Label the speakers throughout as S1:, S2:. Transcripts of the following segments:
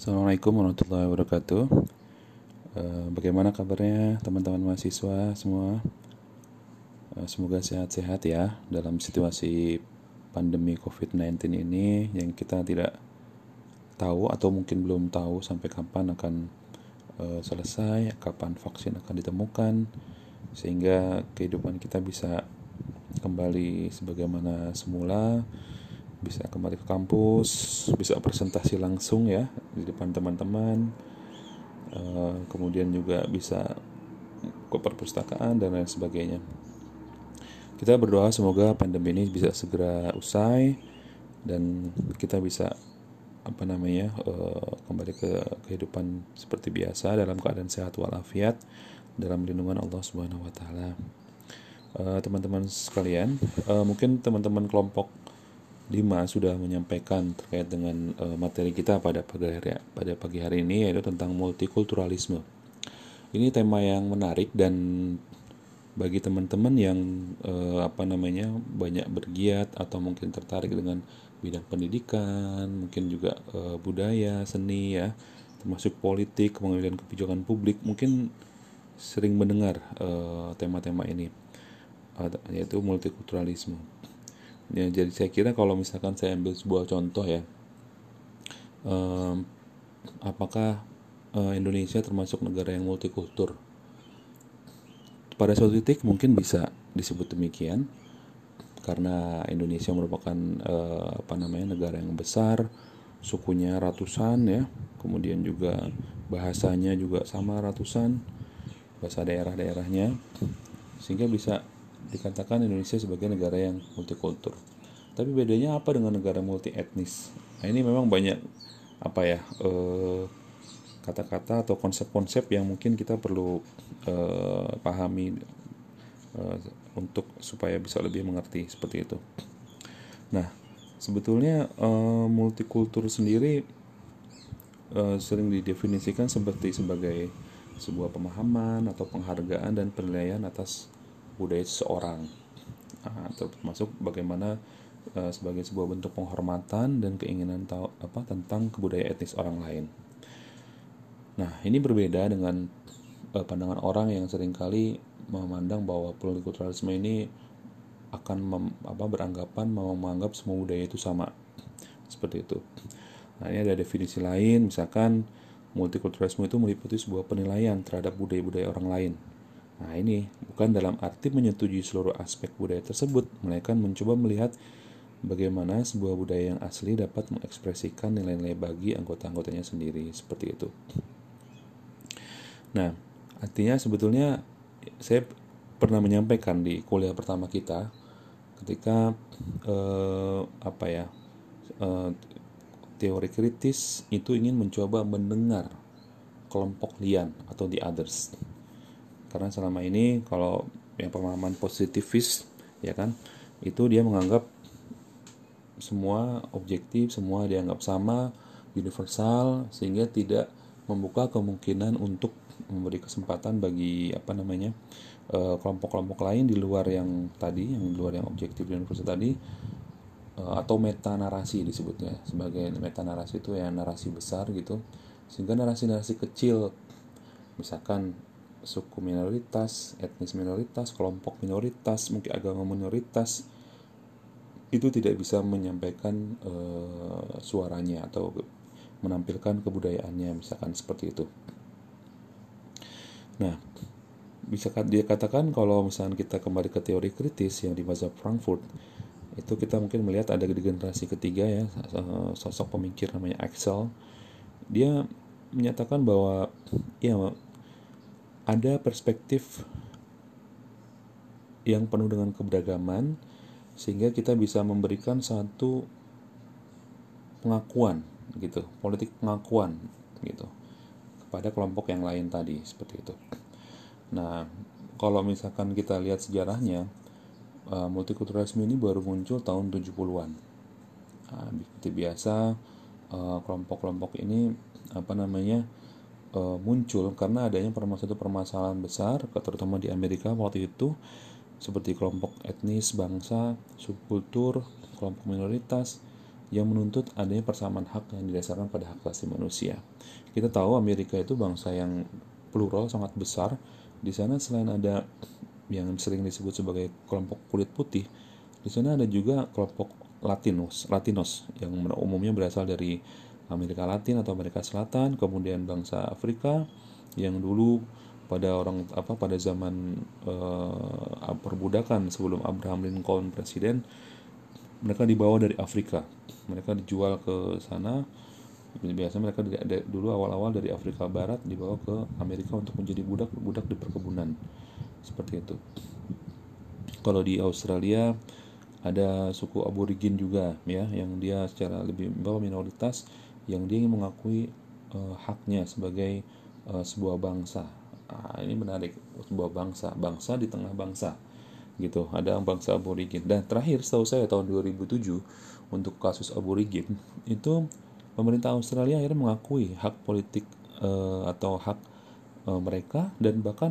S1: Assalamualaikum warahmatullahi wabarakatuh. Eh, bagaimana kabarnya teman-teman mahasiswa semua? Eh, semoga sehat-sehat ya dalam situasi pandemi COVID-19 ini yang kita tidak tahu atau mungkin belum tahu sampai kapan akan eh, selesai, kapan vaksin akan ditemukan, sehingga kehidupan kita bisa kembali sebagaimana semula bisa kembali ke kampus, bisa presentasi langsung ya di depan teman-teman, uh, kemudian juga bisa ke perpustakaan dan lain sebagainya. Kita berdoa semoga pandemi ini bisa segera usai dan kita bisa apa namanya uh, kembali ke kehidupan seperti biasa dalam keadaan sehat walafiat dalam lindungan Allah Subhanahu Wa Taala. Uh, teman-teman sekalian, mungkin teman-teman kelompok Lima sudah menyampaikan terkait dengan uh, materi kita pada pagi hari pada pagi hari ini yaitu tentang multikulturalisme. Ini tema yang menarik dan bagi teman-teman yang uh, apa namanya banyak bergiat atau mungkin tertarik dengan bidang pendidikan, mungkin juga uh, budaya, seni ya, termasuk politik, pengambilan kebijakan publik, mungkin sering mendengar tema-tema ini yaitu multikulturalisme ya jadi saya kira kalau misalkan saya ambil sebuah contoh ya um, apakah uh, Indonesia termasuk negara yang multikultur? Pada suatu titik mungkin bisa disebut demikian karena Indonesia merupakan uh, apa namanya negara yang besar sukunya ratusan ya kemudian juga bahasanya juga sama ratusan bahasa daerah-daerahnya sehingga bisa dikatakan Indonesia sebagai negara yang multikultur. Tapi bedanya apa dengan negara multi etnis? Nah, ini memang banyak apa ya eh, kata-kata atau konsep-konsep yang mungkin kita perlu uh, pahami uh, untuk supaya bisa lebih mengerti seperti itu. Nah, sebetulnya uh, multikultur sendiri uh, sering didefinisikan seperti sebagai sebuah pemahaman atau penghargaan dan penilaian atas budaya seseorang nah, termasuk bagaimana uh, sebagai sebuah bentuk penghormatan dan keinginan tahu apa tentang kebudayaan etnis orang lain. Nah, ini berbeda dengan uh, pandangan orang yang sering kali memandang bahwa plurikulturalisme ini akan mem, apa beranggapan menganggap semua budaya itu sama. Seperti itu. Nah, ini ada definisi lain, misalkan multikulturalisme itu meliputi sebuah penilaian terhadap budaya-budaya orang lain Nah, ini bukan dalam arti menyetujui seluruh aspek budaya tersebut, melainkan mencoba melihat bagaimana sebuah budaya yang asli dapat mengekspresikan nilai-nilai bagi anggota-anggotanya sendiri, seperti itu. Nah, artinya sebetulnya saya pernah menyampaikan di kuliah pertama kita ketika eh, apa ya eh, teori kritis itu ingin mencoba mendengar kelompok lian atau the others karena selama ini kalau yang pemahaman positivis ya kan itu dia menganggap semua objektif semua dianggap sama universal sehingga tidak membuka kemungkinan untuk memberi kesempatan bagi apa namanya eh, kelompok-kelompok lain di luar yang tadi yang di luar yang objektif dan universal tadi eh, atau meta narasi disebutnya sebagai meta narasi itu ya narasi besar gitu. Sehingga narasi-narasi kecil misalkan suku minoritas, etnis minoritas, kelompok minoritas, mungkin agama minoritas itu tidak bisa menyampaikan uh, suaranya atau menampilkan kebudayaannya misalkan seperti itu. Nah, bisa dia katakan kalau misalnya kita kembali ke teori kritis yang di masa Frankfurt itu kita mungkin melihat ada di generasi ketiga ya eh, sosok pemikir namanya Axel dia menyatakan bahwa ya ada perspektif yang penuh dengan keberagaman sehingga kita bisa memberikan satu pengakuan gitu politik pengakuan gitu kepada kelompok yang lain tadi seperti itu. Nah kalau misalkan kita lihat sejarahnya uh, multikulturalisme ini baru muncul tahun 70-an nah, seperti biasa uh, kelompok-kelompok ini apa namanya uh, muncul karena adanya permasalahan permasalahan besar terutama di Amerika waktu itu seperti kelompok etnis, bangsa, subkultur, kelompok minoritas yang menuntut adanya persamaan hak yang didasarkan pada hak asasi manusia. Kita tahu Amerika itu bangsa yang plural sangat besar. Di sana selain ada yang sering disebut sebagai kelompok kulit putih, di sana ada juga kelompok Latinos, Latinos yang umumnya berasal dari Amerika Latin atau Amerika Selatan, kemudian bangsa Afrika yang dulu pada orang apa pada zaman uh, perbudakan sebelum Abraham Lincoln presiden mereka dibawa dari Afrika. Mereka dijual ke sana. Biasa mereka dari, dulu awal-awal dari Afrika Barat dibawa ke Amerika untuk menjadi budak budak di perkebunan. Seperti itu. Kalau di Australia ada suku aborigin juga ya yang dia secara lebih bawah minoritas yang dia ingin mengakui uh, haknya sebagai uh, sebuah bangsa Nah, ini menarik sebuah bangsa, bangsa di tengah bangsa gitu. Ada bangsa aborigin. Dan terakhir setahu saya tahun 2007 untuk kasus aborigin itu pemerintah Australia akhirnya mengakui hak politik uh, atau hak mereka dan bahkan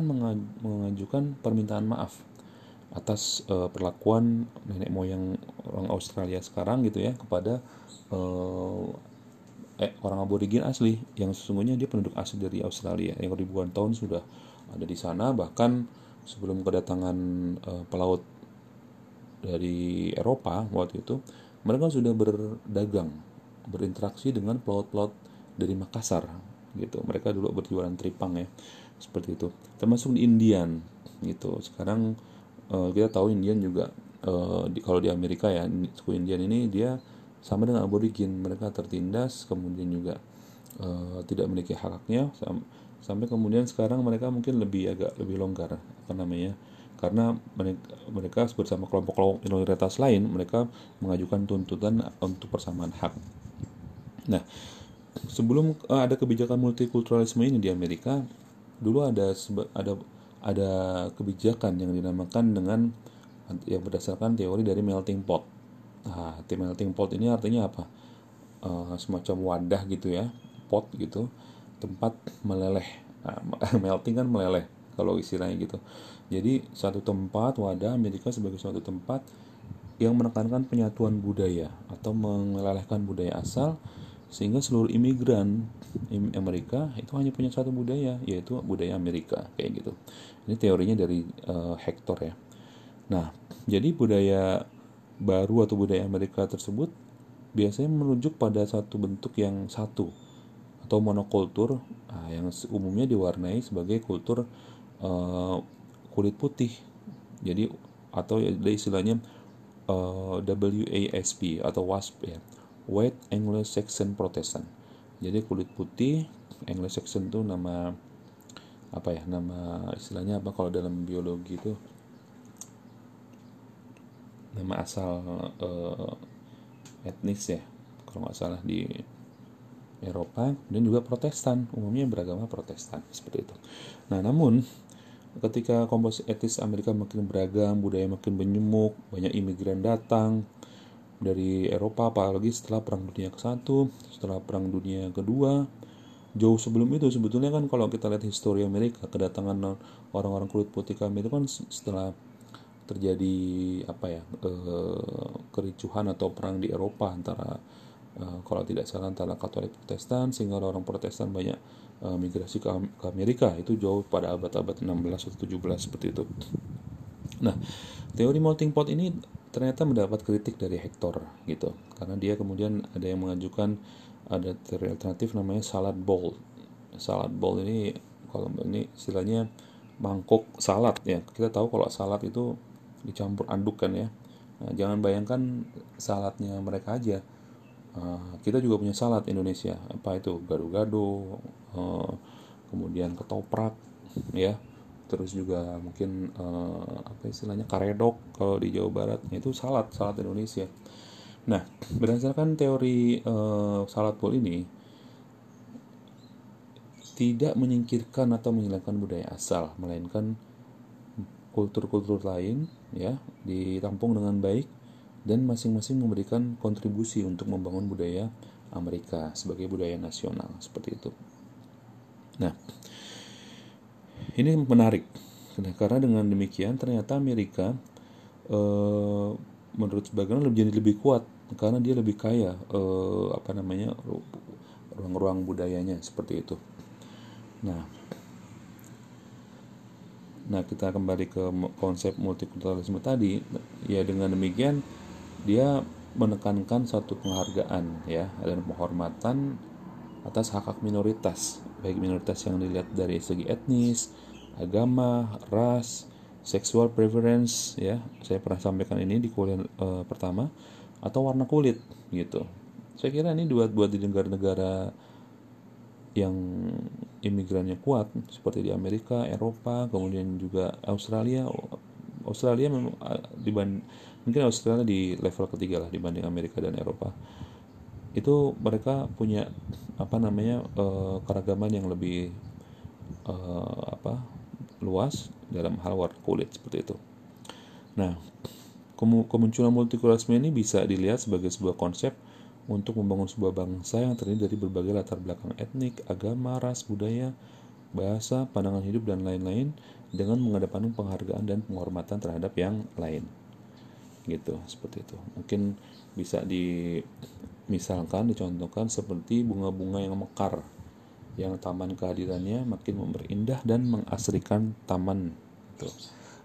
S1: mengajukan permintaan maaf atas uh, perlakuan nenek moyang orang Australia sekarang gitu ya kepada uh, eh, orang aborigin asli. Yang sesungguhnya dia penduduk asli dari Australia. Yang ribuan tahun sudah ada di sana. Bahkan sebelum kedatangan eh, pelaut dari Eropa waktu itu mereka sudah berdagang berinteraksi dengan pelaut-pelaut dari Makassar gitu. Mereka dulu berjualan tripang ya seperti itu. Termasuk di Indian gitu. Sekarang uh, kita tahu Indian juga uh, di, kalau di Amerika ya suku Indian ini dia sama dengan aborigin mereka tertindas kemudian juga uh, tidak memiliki haknya sam sampai kemudian sekarang mereka mungkin lebih agak lebih longgar apa namanya karena mereka, mereka bersama kelompok-kelompok minoritas lain mereka mengajukan tuntutan untuk persamaan hak. Nah, sebelum uh, ada kebijakan multikulturalisme ini di Amerika, dulu ada ada ada kebijakan yang dinamakan dengan yang berdasarkan teori dari melting pot Nah, tim melting pot ini artinya apa? Uh, semacam wadah gitu ya, pot gitu, tempat meleleh. Nah, melting kan meleleh kalau istilahnya gitu. Jadi satu tempat wadah Amerika sebagai suatu tempat yang menekankan penyatuan budaya atau melelehkan budaya asal sehingga seluruh imigran Amerika itu hanya punya satu budaya yaitu budaya Amerika kayak gitu. Ini teorinya dari uh, Hector ya. Nah, jadi budaya baru atau budaya Amerika tersebut biasanya merujuk pada satu bentuk yang satu atau monokultur. Nah, yang umumnya diwarnai sebagai kultur uh, kulit putih. Jadi atau ada istilahnya uh, WASP atau WASP ya. White Anglo-Saxon Protestant. Jadi kulit putih Anglo-Saxon itu nama apa ya nama istilahnya apa kalau dalam biologi itu nama asal uh, etnis ya kalau nggak salah di Eropa dan juga Protestan umumnya beragama Protestan seperti itu. Nah namun ketika komposisi etnis Amerika makin beragam, budaya makin menyemuk, banyak imigran datang dari Eropa apalagi setelah Perang Dunia ke-1, setelah Perang Dunia kedua, jauh sebelum itu sebetulnya kan kalau kita lihat histori Amerika kedatangan orang-orang kulit putih kami itu kan setelah terjadi apa ya eh, kericuhan atau perang di Eropa antara eh, kalau tidak salah antara Katolik Protestan sehingga orang Protestan banyak eh, migrasi ke, ke Amerika itu jauh pada abad-abad 16 atau 17 seperti itu. Nah, teori melting pot ini ternyata mendapat kritik dari Hector gitu karena dia kemudian ada yang mengajukan ada teori alternatif namanya salad bowl. Salad bowl ini kalau ini istilahnya mangkok salad ya. Kita tahu kalau salad itu dicampur aduk kan ya. Nah, jangan bayangkan saladnya mereka aja. Uh, kita juga punya salad Indonesia. Apa itu? Gado-gado uh, kemudian ketoprak ya. Terus juga mungkin uh, apa istilahnya karedok kalau di Jawa Barat. Nah, itu salad salad Indonesia. Nah berdasarkan teori uh, salad bowl ini tidak menyingkirkan atau menghilangkan budaya asal melainkan kultur-kultur lain ya ditampung dengan baik dan masing-masing memberikan kontribusi untuk membangun budaya Amerika sebagai budaya nasional seperti itu. Nah, ini menarik karena dengan demikian ternyata Amerika eh, menurut sebagian lebih jadi lebih kuat karena dia lebih kaya eh, apa namanya ruang-ruang budayanya seperti itu. Nah, nah kita kembali ke konsep multikulturalisme tadi, ya dengan demikian dia menekankan satu penghargaan ya dan penghormatan atas hak hak minoritas, baik minoritas yang dilihat dari segi etnis, agama, ras, seksual preference ya. Saya pernah sampaikan ini di kuliah e, pertama atau warna kulit gitu. Saya kira ini buat buat di negara-negara yang imigrannya kuat seperti di Amerika, Eropa, kemudian juga Australia. Australia memang dibanding mungkin Australia di level ketiga lah dibanding Amerika dan Eropa. Itu mereka punya apa namanya uh, keragaman yang lebih uh, apa luas dalam hal warna kulit seperti itu. Nah, kemunculan multikulturalisme ini bisa dilihat sebagai sebuah konsep untuk membangun sebuah bangsa yang terdiri dari berbagai latar belakang etnik, agama, ras, budaya, bahasa, pandangan hidup, dan lain-lain dengan mengedepankan penghargaan dan penghormatan terhadap yang lain. Gitu, seperti itu. Mungkin bisa dimisalkan, dicontohkan seperti bunga-bunga yang mekar, yang taman kehadirannya makin memperindah dan mengasrikan taman. Gitu.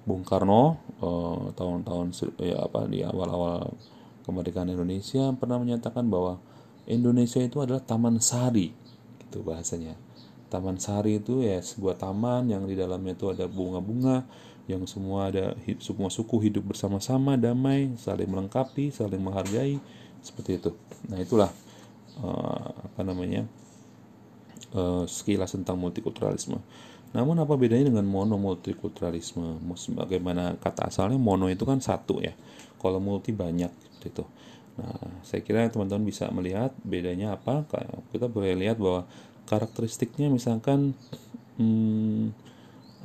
S1: Bung Karno eh, tahun-tahun ya apa di awal-awal kemerdekaan Indonesia pernah menyatakan bahwa Indonesia itu adalah taman sari gitu bahasanya. Taman sari itu ya sebuah taman yang di dalamnya itu ada bunga-bunga yang semua ada semua suku hidup bersama-sama damai saling melengkapi saling menghargai seperti itu. Nah itulah uh, apa namanya uh, sekilas tentang multikulturalisme. Namun apa bedanya dengan mono multikulturalisme? Bagaimana kata asalnya? Mono itu kan satu ya. Kalau multi banyak itu. Nah, saya kira teman-teman bisa melihat bedanya apa. Kita boleh lihat bahwa karakteristiknya misalkan hmm,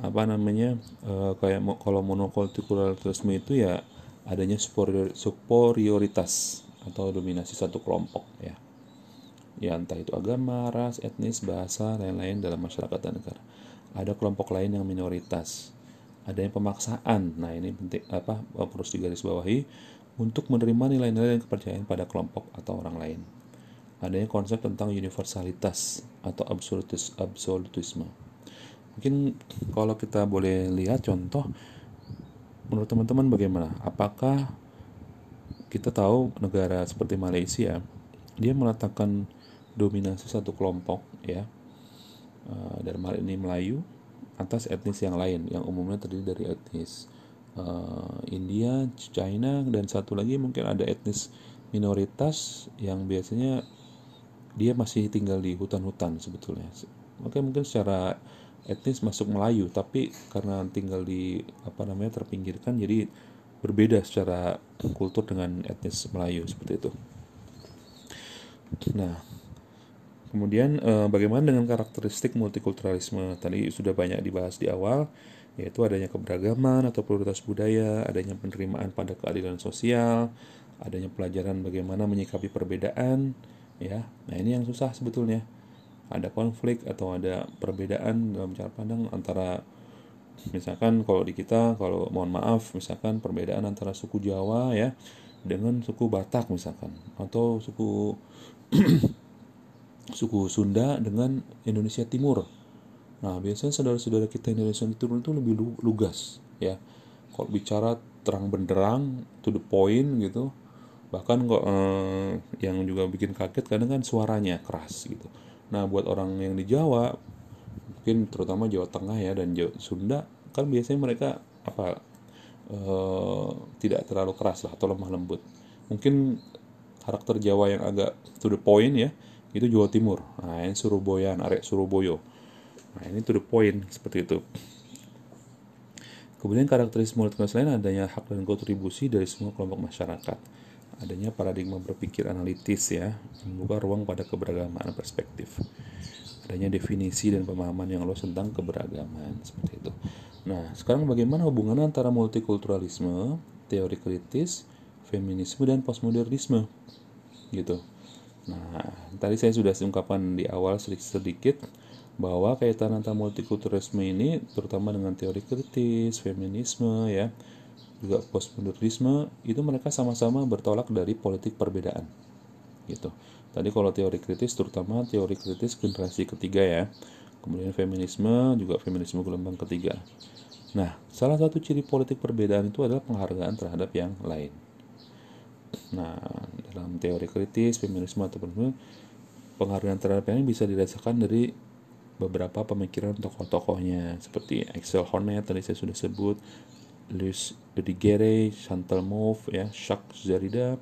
S1: apa namanya e, kayak kalau monokulturalisme itu ya adanya superior, superioritas atau dominasi satu kelompok ya ya entah itu agama, ras, etnis, bahasa, lain-lain dalam masyarakat dan negara. Ada kelompok lain yang minoritas. Adanya pemaksaan. Nah, ini penting apa harus digarisbawahi untuk menerima nilai-nilai dan kepercayaan pada kelompok atau orang lain. Adanya konsep tentang universalitas atau absolutis, absolutisme. Mungkin kalau kita boleh lihat contoh, menurut teman-teman bagaimana? Apakah kita tahu negara seperti Malaysia, dia meletakkan dominasi satu kelompok, ya, uh, dalam hal ini Melayu, atas etnis yang lain, yang umumnya terdiri dari etnis uh, India, China dan satu lagi mungkin ada etnis minoritas yang biasanya dia masih tinggal di hutan-hutan sebetulnya. Oke mungkin secara etnis masuk Melayu tapi karena tinggal di apa namanya terpinggirkan jadi berbeda secara kultur dengan etnis Melayu seperti itu. Nah, kemudian eh, bagaimana dengan karakteristik multikulturalisme? Tadi sudah banyak dibahas di awal yaitu adanya keberagaman atau pluralitas budaya, adanya penerimaan pada keadilan sosial, adanya pelajaran bagaimana menyikapi perbedaan, ya. Nah, ini yang susah sebetulnya. Ada konflik atau ada perbedaan dalam cara pandang antara misalkan kalau di kita kalau mohon maaf misalkan perbedaan antara suku Jawa ya dengan suku Batak misalkan atau suku suku Sunda dengan Indonesia Timur Nah, biasanya saudara-saudara kita Indonesia itu itu lebih lugas ya. Kalau bicara terang benderang, to the point gitu. Bahkan kok eh, yang juga bikin kaget kadang kan suaranya keras gitu. Nah, buat orang yang di Jawa, mungkin terutama Jawa Tengah ya dan Jawa Sunda, kan biasanya mereka apa eh, tidak terlalu keras lah atau lemah lembut. Mungkin karakter Jawa yang agak to the point ya, itu Jawa Timur. Nah, ini Surabaya, arek Surabaya Nah, ini to the point seperti itu. Kemudian karakteristik multikultural lain adanya hak dan kontribusi dari semua kelompok masyarakat. Adanya paradigma berpikir analitis ya, membuka ruang pada keberagaman perspektif. Adanya definisi dan pemahaman yang luas tentang keberagaman seperti itu. Nah, sekarang bagaimana hubungan antara multikulturalisme, teori kritis, feminisme dan postmodernisme? Gitu. Nah, tadi saya sudah ungkapkan di awal sedikit-sedikit bahwa kaitan antara multikulturalisme ini terutama dengan teori kritis, feminisme ya juga postmodernisme itu mereka sama-sama bertolak dari politik perbedaan gitu. Tadi kalau teori kritis terutama teori kritis generasi ketiga ya kemudian feminisme juga feminisme gelombang ketiga. Nah salah satu ciri politik perbedaan itu adalah penghargaan terhadap yang lain. Nah dalam teori kritis feminisme atau penghargaan terhadap yang bisa dirasakan dari beberapa pemikiran tokoh-tokohnya seperti Axel Honneth tadi saya sudah sebut Louis Dudigere, Chantal Mouffe, ya, Jacques Derrida,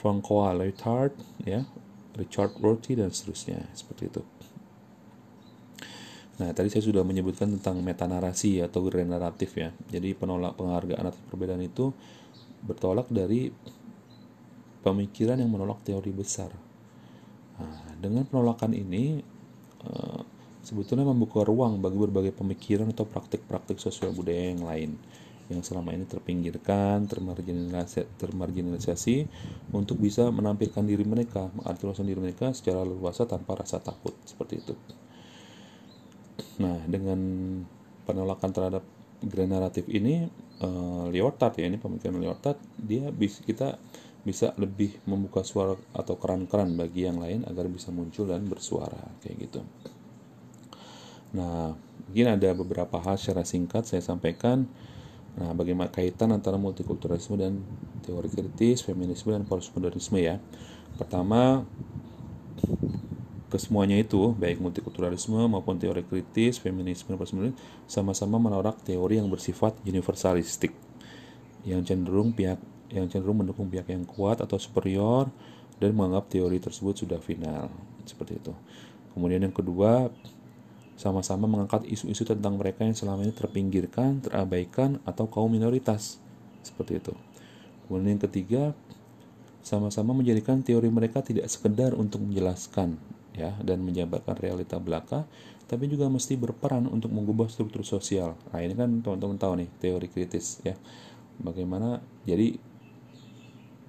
S1: Francois Lyotard, ya, Richard Rorty dan seterusnya seperti itu. Nah, tadi saya sudah menyebutkan tentang metanarasi atau generatif ya. Jadi penolak penghargaan atas perbedaan itu bertolak dari pemikiran yang menolak teori besar. Nah, dengan penolakan ini uh, sebetulnya membuka ruang bagi berbagai pemikiran atau praktik-praktik sosial budaya yang lain yang selama ini terpinggirkan, termarginalisasi, termarginalisasi untuk bisa menampilkan diri mereka, mengartikulasikan diri mereka secara leluasa tanpa rasa takut seperti itu. Nah, dengan penolakan terhadap generatif ini, uh, Lyotard ya ini pemikiran Lyotard, dia bisa kita bisa lebih membuka suara atau keran-keran bagi yang lain agar bisa muncul dan bersuara kayak gitu. Nah, mungkin ada beberapa hal secara singkat saya sampaikan Nah, bagaimana kaitan antara multikulturalisme dan teori kritis, feminisme dan postmodernisme ya? Pertama, kesemuanya itu, baik multikulturalisme maupun teori kritis, feminisme, dan postmodernisme, sama-sama menolak teori yang bersifat universalistik, yang cenderung pihak yang cenderung mendukung pihak yang kuat atau superior dan menganggap teori tersebut sudah final, seperti itu. Kemudian yang kedua, sama-sama mengangkat isu-isu tentang mereka yang selama ini terpinggirkan, terabaikan, atau kaum minoritas. Seperti itu. Kemudian yang ketiga, sama-sama menjadikan teori mereka tidak sekedar untuk menjelaskan ya dan menjabarkan realita belaka, tapi juga mesti berperan untuk mengubah struktur sosial. Nah ini kan teman-teman tahu nih teori kritis ya. Bagaimana jadi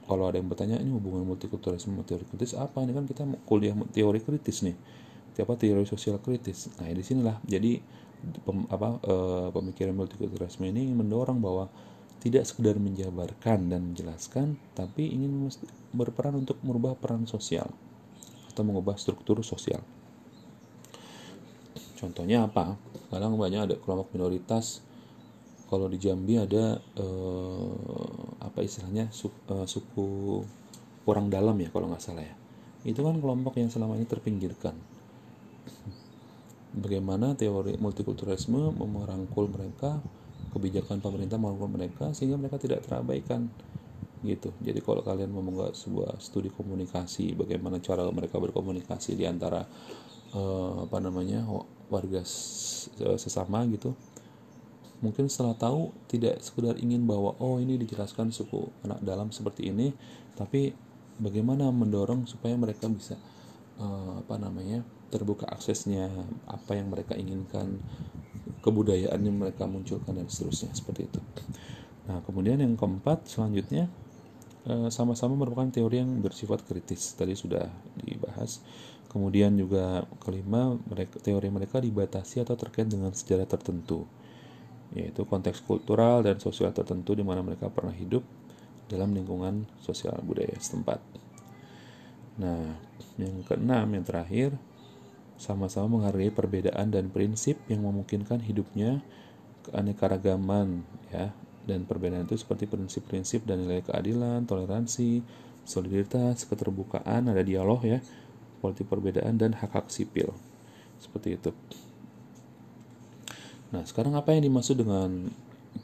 S1: kalau ada yang bertanya ini hubungan multikulturalisme teori kritis apa? Ini kan kita kuliah teori kritis nih apa teori sosial kritis. Nah di sinilah jadi pem, apa e, pemikiran multikulturalisme ini mendorong bahwa tidak sekedar menjabarkan dan menjelaskan, tapi ingin berperan untuk merubah peran sosial atau mengubah struktur sosial. Contohnya apa? Kadang banyak ada kelompok minoritas. Kalau di Jambi ada eh, apa istilahnya suku, eh, suku orang dalam ya kalau nggak salah ya. Itu kan kelompok yang selama ini terpinggirkan bagaimana teori multikulturalisme merangkul mereka kebijakan pemerintah merangkul mereka sehingga mereka tidak terabaikan gitu. Jadi kalau kalian mau membuat sebuah studi komunikasi bagaimana cara mereka berkomunikasi di antara uh, apa namanya warga sesama gitu. Mungkin setelah tahu tidak sekedar ingin bahwa oh ini dijelaskan suku anak dalam seperti ini tapi bagaimana mendorong supaya mereka bisa uh, apa namanya terbuka aksesnya apa yang mereka inginkan kebudayaan yang mereka munculkan dan seterusnya seperti itu. Nah kemudian yang keempat selanjutnya eh, sama-sama merupakan teori yang bersifat kritis. Tadi sudah dibahas. Kemudian juga kelima mereka teori mereka dibatasi atau terkait dengan sejarah tertentu yaitu konteks kultural dan sosial tertentu di mana mereka pernah hidup dalam lingkungan sosial budaya setempat. Nah, yang keenam yang terakhir sama-sama menghargai perbedaan dan prinsip yang memungkinkan hidupnya keanekaragaman ya dan perbedaan itu seperti prinsip-prinsip dan nilai keadilan, toleransi, solidaritas, keterbukaan, ada dialog ya, politik perbedaan dan hak-hak sipil. Seperti itu. Nah, sekarang apa yang dimaksud dengan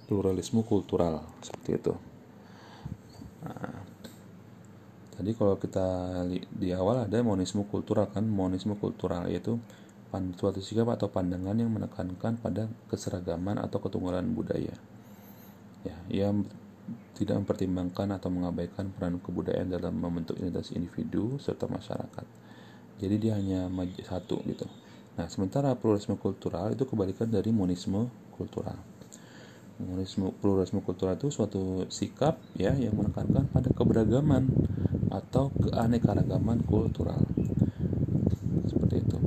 S1: pluralisme kultural? Seperti itu. Nah, Tadi kalau kita di awal ada monisme kultural kan, monisme kultural yaitu suatu sikap atau pandangan yang menekankan pada keseragaman atau ketunggalan budaya. Ya, yang tidak mempertimbangkan atau mengabaikan peran kebudayaan dalam membentuk identitas individu serta masyarakat. Jadi dia hanya satu gitu. Nah, sementara pluralisme kultural itu kebalikan dari monisme kultural. Monisme pluralisme kultural itu suatu sikap ya yang menekankan pada keberagaman atau keanekaragaman kultural. Seperti itu.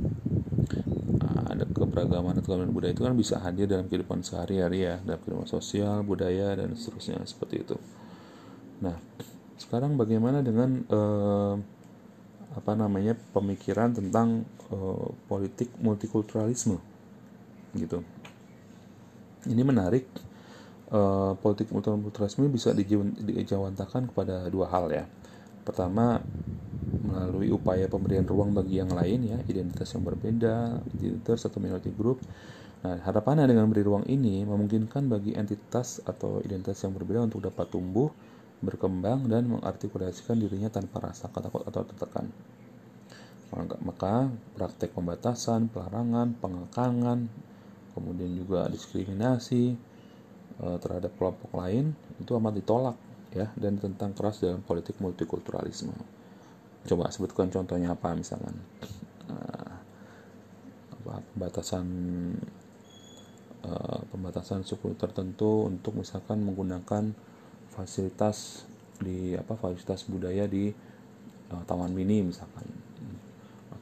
S1: Nah, ada ke keberagaman atau keberagaman budaya itu kan bisa hadir dalam kehidupan sehari-hari ya dalam kehidupan sosial budaya dan seterusnya seperti itu. Nah sekarang bagaimana dengan eh, apa namanya pemikiran tentang eh, politik multikulturalisme? Gitu. Ini menarik. Eh, politik multikulturalisme bisa dijawantakan kepada dua hal ya pertama melalui upaya pemberian ruang bagi yang lain ya identitas yang berbeda identitas atau minority group. Nah harapannya dengan beri ruang ini memungkinkan bagi entitas atau identitas yang berbeda untuk dapat tumbuh berkembang dan mengartikulasikan dirinya tanpa rasa takut atau tertekan. Maka praktek pembatasan, pelarangan, pengekangan, kemudian juga diskriminasi e, terhadap kelompok lain itu amat ditolak ya dan tentang keras dalam politik multikulturalisme. Coba sebutkan contohnya apa misalkan uh, pembatasan uh, pembatasan suku tertentu untuk misalkan menggunakan fasilitas di apa fasilitas budaya di uh, taman mini misalkan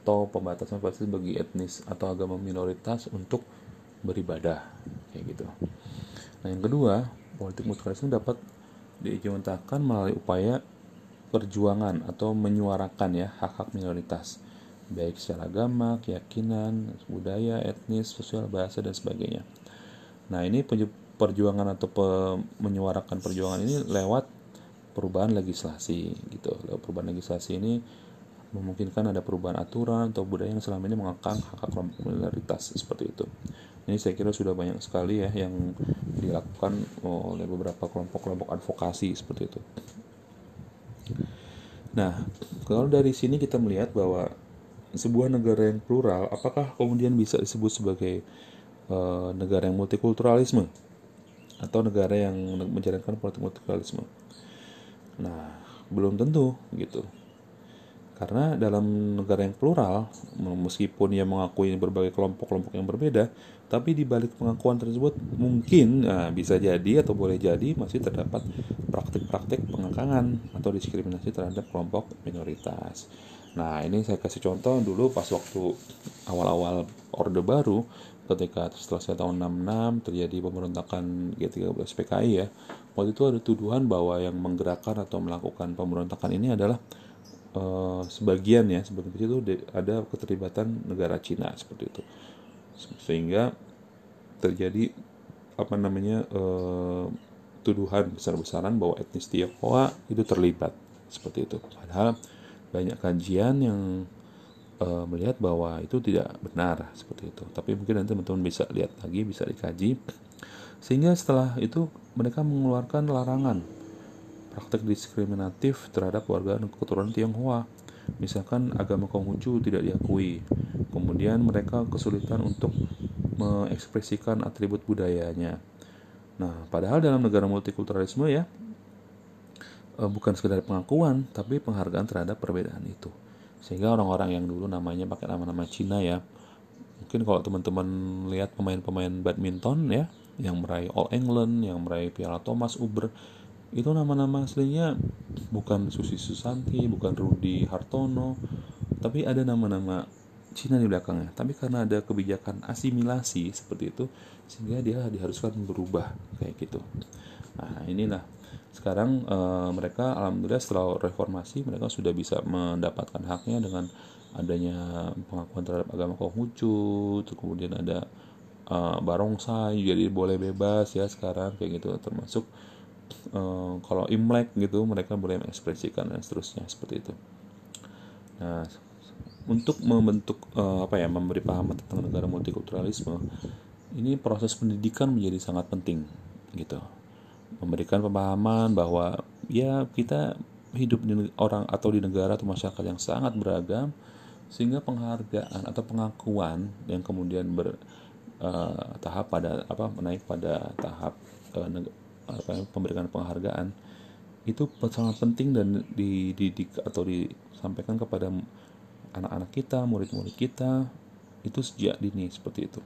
S1: atau pembatasan fasilitas bagi etnis atau agama minoritas untuk beribadah kayak gitu. Nah yang kedua politik multikulturalisme dapat diimplementasikan melalui upaya perjuangan atau menyuarakan ya hak-hak minoritas baik secara agama, keyakinan, budaya, etnis, sosial, bahasa dan sebagainya. Nah, ini perjuangan atau pe, menyuarakan perjuangan ini lewat perubahan legislasi gitu. Lewat perubahan legislasi ini memungkinkan ada perubahan aturan atau budaya yang selama ini mengekang hak-hak kelompok minoritas seperti itu. Ini saya kira sudah banyak sekali ya yang dilakukan oleh beberapa kelompok-kelompok advokasi seperti itu. Nah, kalau dari sini kita melihat bahwa sebuah negara yang plural, apakah kemudian bisa disebut sebagai uh, negara yang multikulturalisme atau negara yang menjalankan politik multikulturalisme? Nah, belum tentu gitu. Karena dalam negara yang plural, meskipun ia mengakui berbagai kelompok-kelompok yang berbeda, tapi di balik pengakuan tersebut mungkin nah, bisa jadi atau boleh jadi masih terdapat praktik-praktik pengekangan atau diskriminasi terhadap kelompok minoritas. Nah, ini saya kasih contoh dulu pas waktu awal-awal Orde Baru ketika setelah tahun 66 terjadi pemberontakan G13 PKI ya. Waktu itu ada tuduhan bahwa yang menggerakkan atau melakukan pemberontakan ini adalah uh, sebagian ya sebagian kecil itu ada keterlibatan negara Cina seperti itu sehingga terjadi apa namanya uh, tuduhan besar-besaran bahwa etnis Tionghoa itu terlibat seperti itu. Padahal banyak kajian yang uh, melihat bahwa itu tidak benar seperti itu. Tapi mungkin nanti teman-teman bisa lihat lagi bisa dikaji. Sehingga setelah itu mereka mengeluarkan larangan praktek diskriminatif terhadap warga keturunan Tionghoa. Misalkan agama Konghucu tidak diakui, kemudian mereka kesulitan untuk mengekspresikan atribut budayanya. Nah, padahal dalam negara multikulturalisme ya, eh, bukan sekedar pengakuan, tapi penghargaan terhadap perbedaan itu. Sehingga orang-orang yang dulu namanya pakai nama-nama Cina ya, mungkin kalau teman-teman lihat pemain-pemain badminton ya, yang meraih All England, yang meraih Piala Thomas Uber, itu nama-nama aslinya bukan Susi Susanti, bukan Rudi Hartono, tapi ada nama-nama Cina di belakangnya. Tapi karena ada kebijakan asimilasi seperti itu, sehingga dia diharuskan berubah kayak gitu. Nah inilah sekarang e, mereka alhamdulillah setelah reformasi mereka sudah bisa mendapatkan haknya dengan adanya pengakuan terhadap agama Konghucu, kemudian ada e, barongsai jadi boleh bebas ya sekarang kayak gitu termasuk uh, kalau Imlek gitu mereka boleh mengekspresikan dan seterusnya seperti itu. Nah, untuk membentuk uh, apa ya memberi paham tentang negara multikulturalisme ini proses pendidikan menjadi sangat penting gitu memberikan pemahaman bahwa ya kita hidup di orang atau di negara atau masyarakat yang sangat beragam sehingga penghargaan atau pengakuan yang kemudian ber uh, tahap pada apa menaik pada tahap uh, apa pemberian penghargaan itu sangat penting dan dididik atau disampaikan kepada anak-anak kita, murid-murid kita itu sejak dini seperti itu.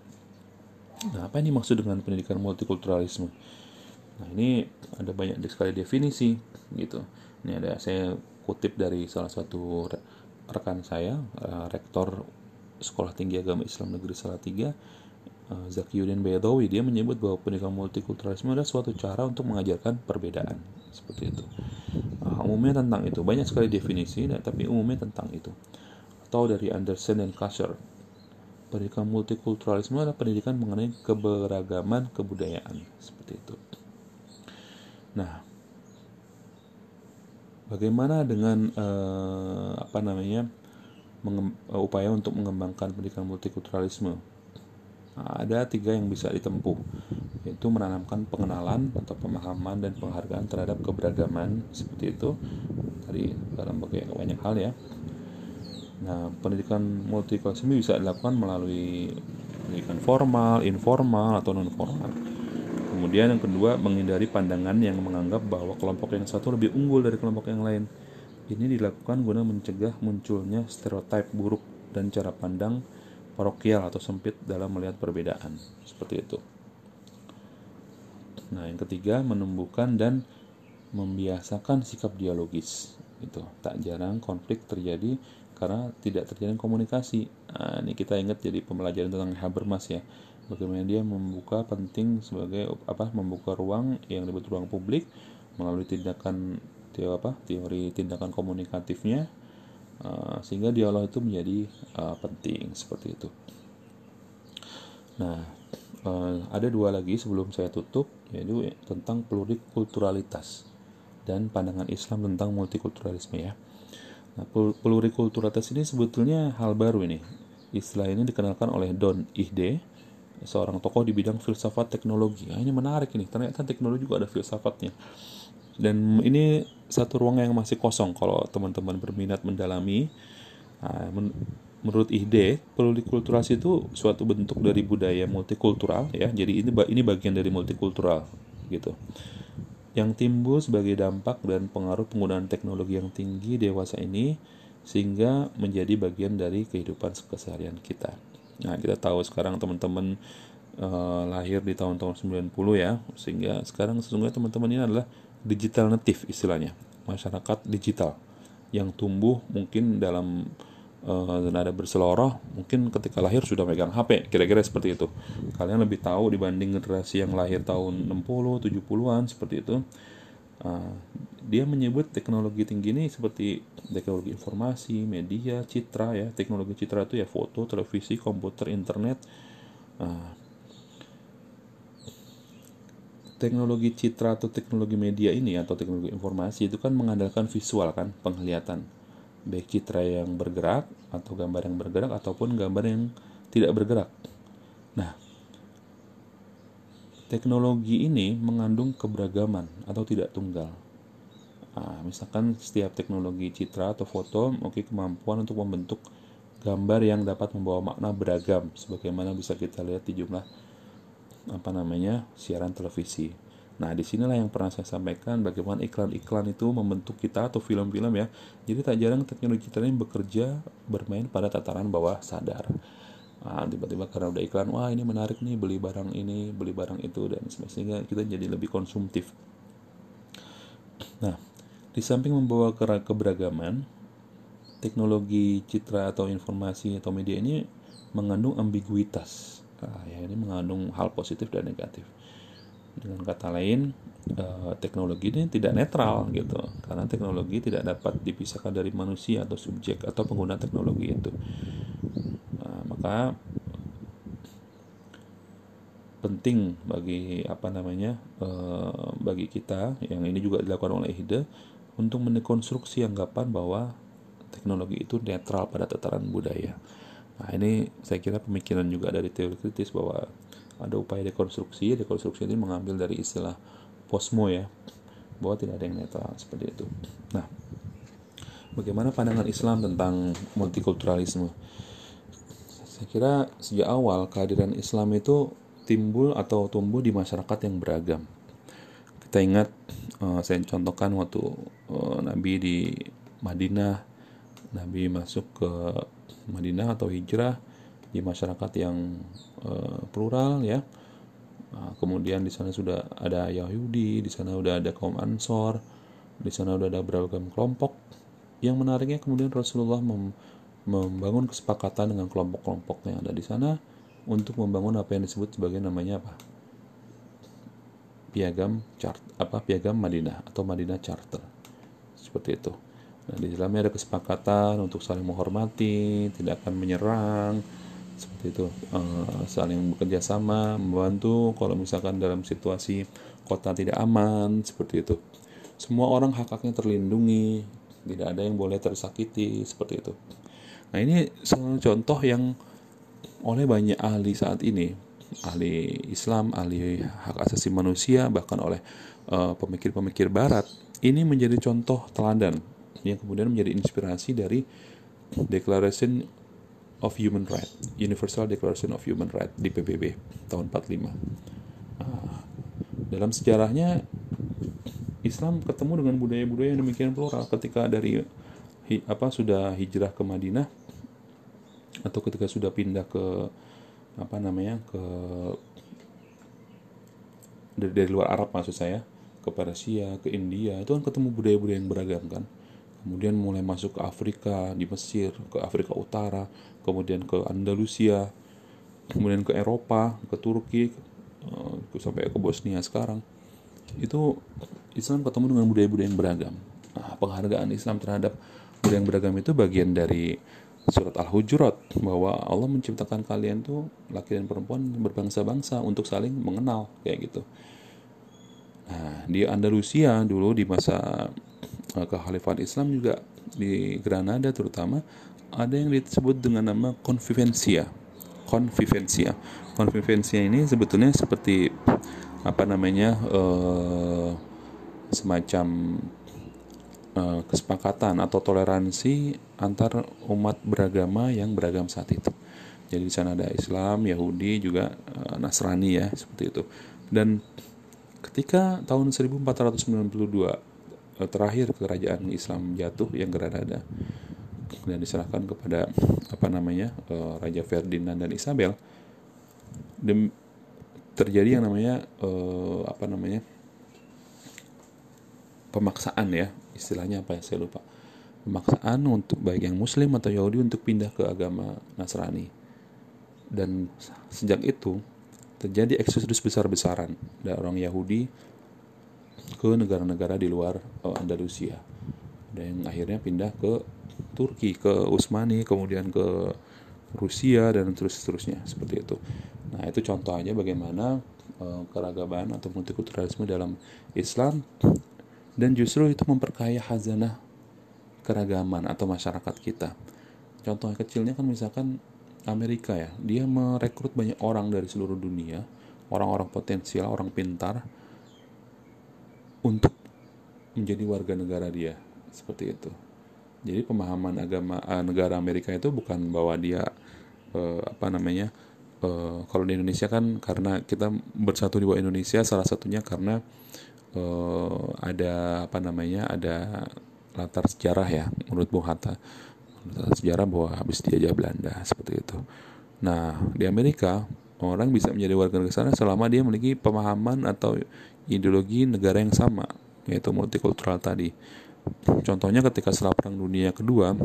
S1: Nah, apa ini maksud dengan pendidikan multikulturalisme? Nah, ini ada banyak sekali definisi gitu. Ini ada saya kutip dari salah satu rekan saya, eh, rektor Sekolah Tinggi Agama Islam Negeri Salatiga. Uh, Zakiyuddin Baydawi dia menyebut bahwa pendidikan multikulturalisme adalah suatu cara untuk mengajarkan perbedaan. Seperti itu. Uh, umumnya tentang itu. Banyak sekali definisi tapi umumnya tentang itu. Atau dari Anderson dan Kasher. Pendidikan multikulturalisme adalah pendidikan mengenai keberagaman kebudayaan. Seperti itu. Nah, bagaimana dengan uh, apa namanya uh, upaya untuk mengembangkan pendidikan multikulturalisme? Nah, ada tiga yang bisa ditempuh, yaitu menanamkan pengenalan atau pemahaman dan penghargaan terhadap keberagaman seperti itu. Tadi dalam banyak hal ya. Nah, pendidikan multikulturalisme bisa dilakukan melalui pendidikan formal, informal, atau non formal. Kemudian yang kedua, menghindari pandangan yang menganggap bahwa kelompok yang satu lebih unggul dari kelompok yang lain. Ini dilakukan guna mencegah munculnya stereotip buruk dan cara pandang parokial atau sempit dalam melihat perbedaan. Seperti itu. Nah, yang ketiga, menumbuhkan dan membiasakan sikap dialogis. Itu tak jarang konflik terjadi karena tidak terjadi komunikasi. Nah, ini kita ingat jadi pembelajaran tentang Habermas ya. Bagaimana dia membuka penting sebagai apa membuka ruang yang disebut ruang publik melalui tindakan teori apa teori tindakan komunikatifnya uh, sehingga dialog itu menjadi uh, penting seperti itu. Nah, uh, ada dua lagi sebelum saya tutup yaitu tentang plurikulturalitas dan pandangan Islam tentang multikulturalisme ya. Nah, plurikulturalitas ini sebetulnya hal baru ini. Istilah ini dikenalkan oleh Don Ihde, seorang tokoh di bidang filsafat teknologi. Nah, ini menarik ini. Ternyata teknologi juga ada filsafatnya. Dan ini satu ruang yang masih kosong kalau teman-teman berminat mendalami. Nah, men menurut Ihde, plurikulturasi itu suatu bentuk dari budaya multikultural ya. Jadi ini ini bagian dari multikultural gitu yang timbul sebagai dampak dan pengaruh penggunaan teknologi yang tinggi dewasa ini sehingga menjadi bagian dari kehidupan keseharian kita. Nah, kita tahu sekarang teman-teman uh, lahir di tahun-tahun 90 ya, sehingga sekarang sesungguhnya teman-teman ini adalah digital native istilahnya, masyarakat digital yang tumbuh mungkin dalam uh, dan ada berseloroh mungkin ketika lahir sudah megang HP kira-kira seperti itu. Kalian lebih tahu dibanding generasi yang lahir tahun 60 70-an seperti itu. Uh, dia menyebut teknologi tinggi ini seperti teknologi informasi media citra ya. Teknologi citra itu ya foto televisi komputer internet. Uh, teknologi citra atau teknologi media ini atau teknologi informasi itu kan mengandalkan visual kan penglihatan baik citra yang bergerak atau gambar yang bergerak ataupun gambar yang tidak bergerak. Nah, teknologi ini mengandung keberagaman atau tidak tunggal. Nah, misalkan setiap teknologi citra atau foto memiliki kemampuan untuk membentuk gambar yang dapat membawa makna beragam sebagaimana bisa kita lihat di jumlah apa namanya siaran televisi. Nah, di sinilah yang pernah saya sampaikan bagaimana iklan-iklan itu membentuk kita atau film-film ya. Jadi tak jarang teknologi kita ini bekerja bermain pada tataran bawah sadar. Nah, tiba-tiba karena udah iklan, wah ini menarik nih beli barang ini, beli barang itu dan sebagainya kita jadi lebih konsumtif. Nah, di samping membawa ke keberagaman, teknologi citra atau informasi atau media ini mengandung ambiguitas. Nah, ya ini mengandung hal positif dan negatif. Dengan kata lain eh, teknologi ini tidak netral gitu. Karena teknologi tidak dapat dipisahkan dari manusia atau subjek atau pengguna teknologi itu. Nah, maka penting bagi apa namanya eh, bagi kita yang ini juga dilakukan oleh Hide untuk mendekonstruksi anggapan bahwa teknologi itu netral pada tataran budaya. Nah ini saya kira pemikiran juga dari teori kritis bahwa ada upaya dekonstruksi. Dekonstruksi ini mengambil dari istilah posmo ya bahwa tidak ada yang netral seperti itu. Nah bagaimana pandangan Islam tentang multikulturalisme? Saya kira sejak awal kehadiran Islam itu timbul atau tumbuh di masyarakat yang beragam. Kita ingat uh, saya contohkan waktu uh, Nabi di Madinah Nabi masuk ke Madinah atau hijrah di masyarakat yang uh, plural ya. Nah, kemudian di sana sudah ada Yahudi, di sana sudah ada kaum Ansor, di sana sudah ada beragam kelompok. Yang menariknya kemudian Rasulullah mem membangun kesepakatan dengan kelompok-kelompok yang ada di sana untuk membangun apa yang disebut sebagai namanya apa piagam chart apa piagam Madinah atau Madinah Charter seperti itu. Nah, di dalamnya ada kesepakatan untuk saling menghormati, tidak akan menyerang, seperti itu, uh, saling bekerja sama, membantu kalau misalkan dalam situasi kota tidak aman, seperti itu. Semua orang hak haknya terlindungi, tidak ada yang boleh tersakiti, seperti itu. Nah ini contoh yang oleh banyak ahli saat ini, ahli Islam, ahli hak asasi manusia, bahkan oleh eh, pemikir-pemikir Barat, ini menjadi contoh teladan yang kemudian menjadi inspirasi dari Declaration of Human Rights, Universal Declaration of Human Rights di PBB tahun 45. Nah, dalam sejarahnya Islam ketemu dengan budaya-budaya yang demikian plural ketika dari apa sudah hijrah ke Madinah atau ketika sudah pindah ke apa namanya ke dari, dari luar Arab maksud saya ke Persia ke India itu kan ketemu budaya-budaya yang beragam kan kemudian mulai masuk ke Afrika di Mesir ke Afrika Utara kemudian ke Andalusia kemudian ke Eropa ke Turki uh, sampai ke Bosnia sekarang itu Islam ketemu dengan budaya-budaya yang beragam nah, penghargaan Islam terhadap budaya yang beragam itu bagian dari surat Al-Hujurat bahwa Allah menciptakan kalian tuh laki dan perempuan berbangsa-bangsa untuk saling mengenal kayak gitu. Nah, di Andalusia dulu di masa Eh, kekhalifahan Islam juga di Granada terutama ada yang disebut dengan nama convivencia. Convivencia. Convivencia ini sebetulnya seperti apa namanya uh, semacam uh, kesepakatan atau toleransi antar umat beragama yang beragam saat itu. Jadi di sana ada Islam, Yahudi, juga uh, Nasrani ya seperti itu. Dan ketika tahun 1492 Eh, terakhir kerajaan Islam jatuh yang Granada. Dan diserahkan kepada apa namanya uh, Raja Ferdinand dan Isabel. Dem, terjadi yang namanya uh, apa namanya pemaksaan ya. Istilahnya apa ya saya lupa. Pemaksaan untuk baik yang Muslim atau Yahudi untuk pindah ke agama Nasrani. Dan sejak itu terjadi eksodus besar-besaran. Dari orang Yahudi ke negara-negara di luar uh, Andalusia. Dan akhirnya pindah ke Turki ke Utsmani kemudian ke Rusia dan terus terusnya seperti itu. Nah itu contoh aja bagaimana uh, keragaman atau multikulturalisme dalam Islam. Dan justru itu memperkaya hazanah keragaman atau masyarakat kita. Contoh kecilnya kan misalkan Amerika ya. Dia merekrut banyak orang dari seluruh dunia. Orang-orang potensial orang pintar untuk menjadi warga negara dia. Seperti itu. Jadi pemahaman agama uh, negara Amerika itu bukan bahwa dia uh, apa namanya uh, kalau di Indonesia kan karena kita bersatu di bawah Indonesia salah satunya karena uh, ada apa namanya ada latar sejarah ya menurut Bung Hatta. Latar sejarah bahwa habis dijajah Belanda seperti itu. Nah di Amerika orang bisa menjadi warga negara sana selama dia memiliki pemahaman atau ideologi negara yang sama yaitu multikultural tadi. Contohnya ketika setelah Perang Dunia Kedua,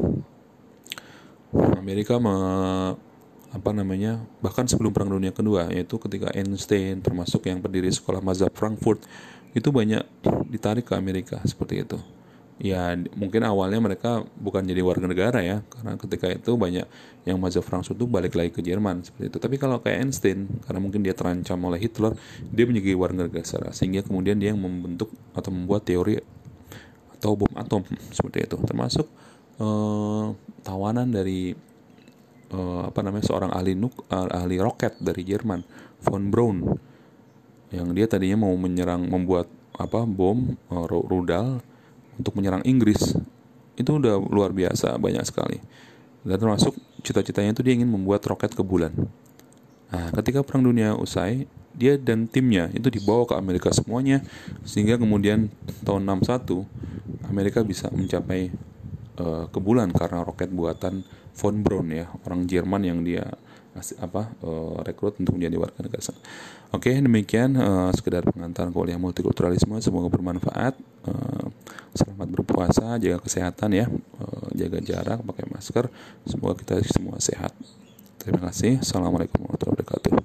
S1: Amerika me, apa namanya bahkan sebelum Perang Dunia Kedua yaitu ketika Einstein termasuk yang berdiri sekolah mazhab Frankfurt itu banyak ditarik ke Amerika seperti itu ya mungkin awalnya mereka bukan jadi warga negara ya karena ketika itu banyak yang mazhab Frankfurt itu balik lagi ke Jerman seperti itu. Tapi kalau kayak Einstein karena mungkin dia terancam oleh Hitler dia menjadi warga negara sehingga kemudian dia yang membentuk atau membuat teori atau bom atom seperti itu. Termasuk uh, tawanan dari uh, apa namanya seorang ahli nuk uh, ahli roket dari Jerman von Braun yang dia tadinya mau menyerang membuat apa bom uh, rudal untuk menyerang Inggris itu udah luar biasa banyak sekali dan termasuk cita-citanya itu dia ingin membuat roket ke bulan nah ketika perang dunia usai dia dan timnya itu dibawa ke Amerika semuanya sehingga kemudian tahun 61 Amerika bisa mencapai uh, ke bulan karena roket buatan von Braun ya orang Jerman yang dia apa uh, rekrut untuk menjadi warga negara. Oke, demikian uh, sekedar pengantar kuliah multikulturalisme semoga bermanfaat. Uh, selamat berpuasa, jaga kesehatan ya, uh, jaga jarak, pakai masker. Semoga kita semua sehat. Terima kasih. Assalamualaikum warahmatullahi wabarakatuh.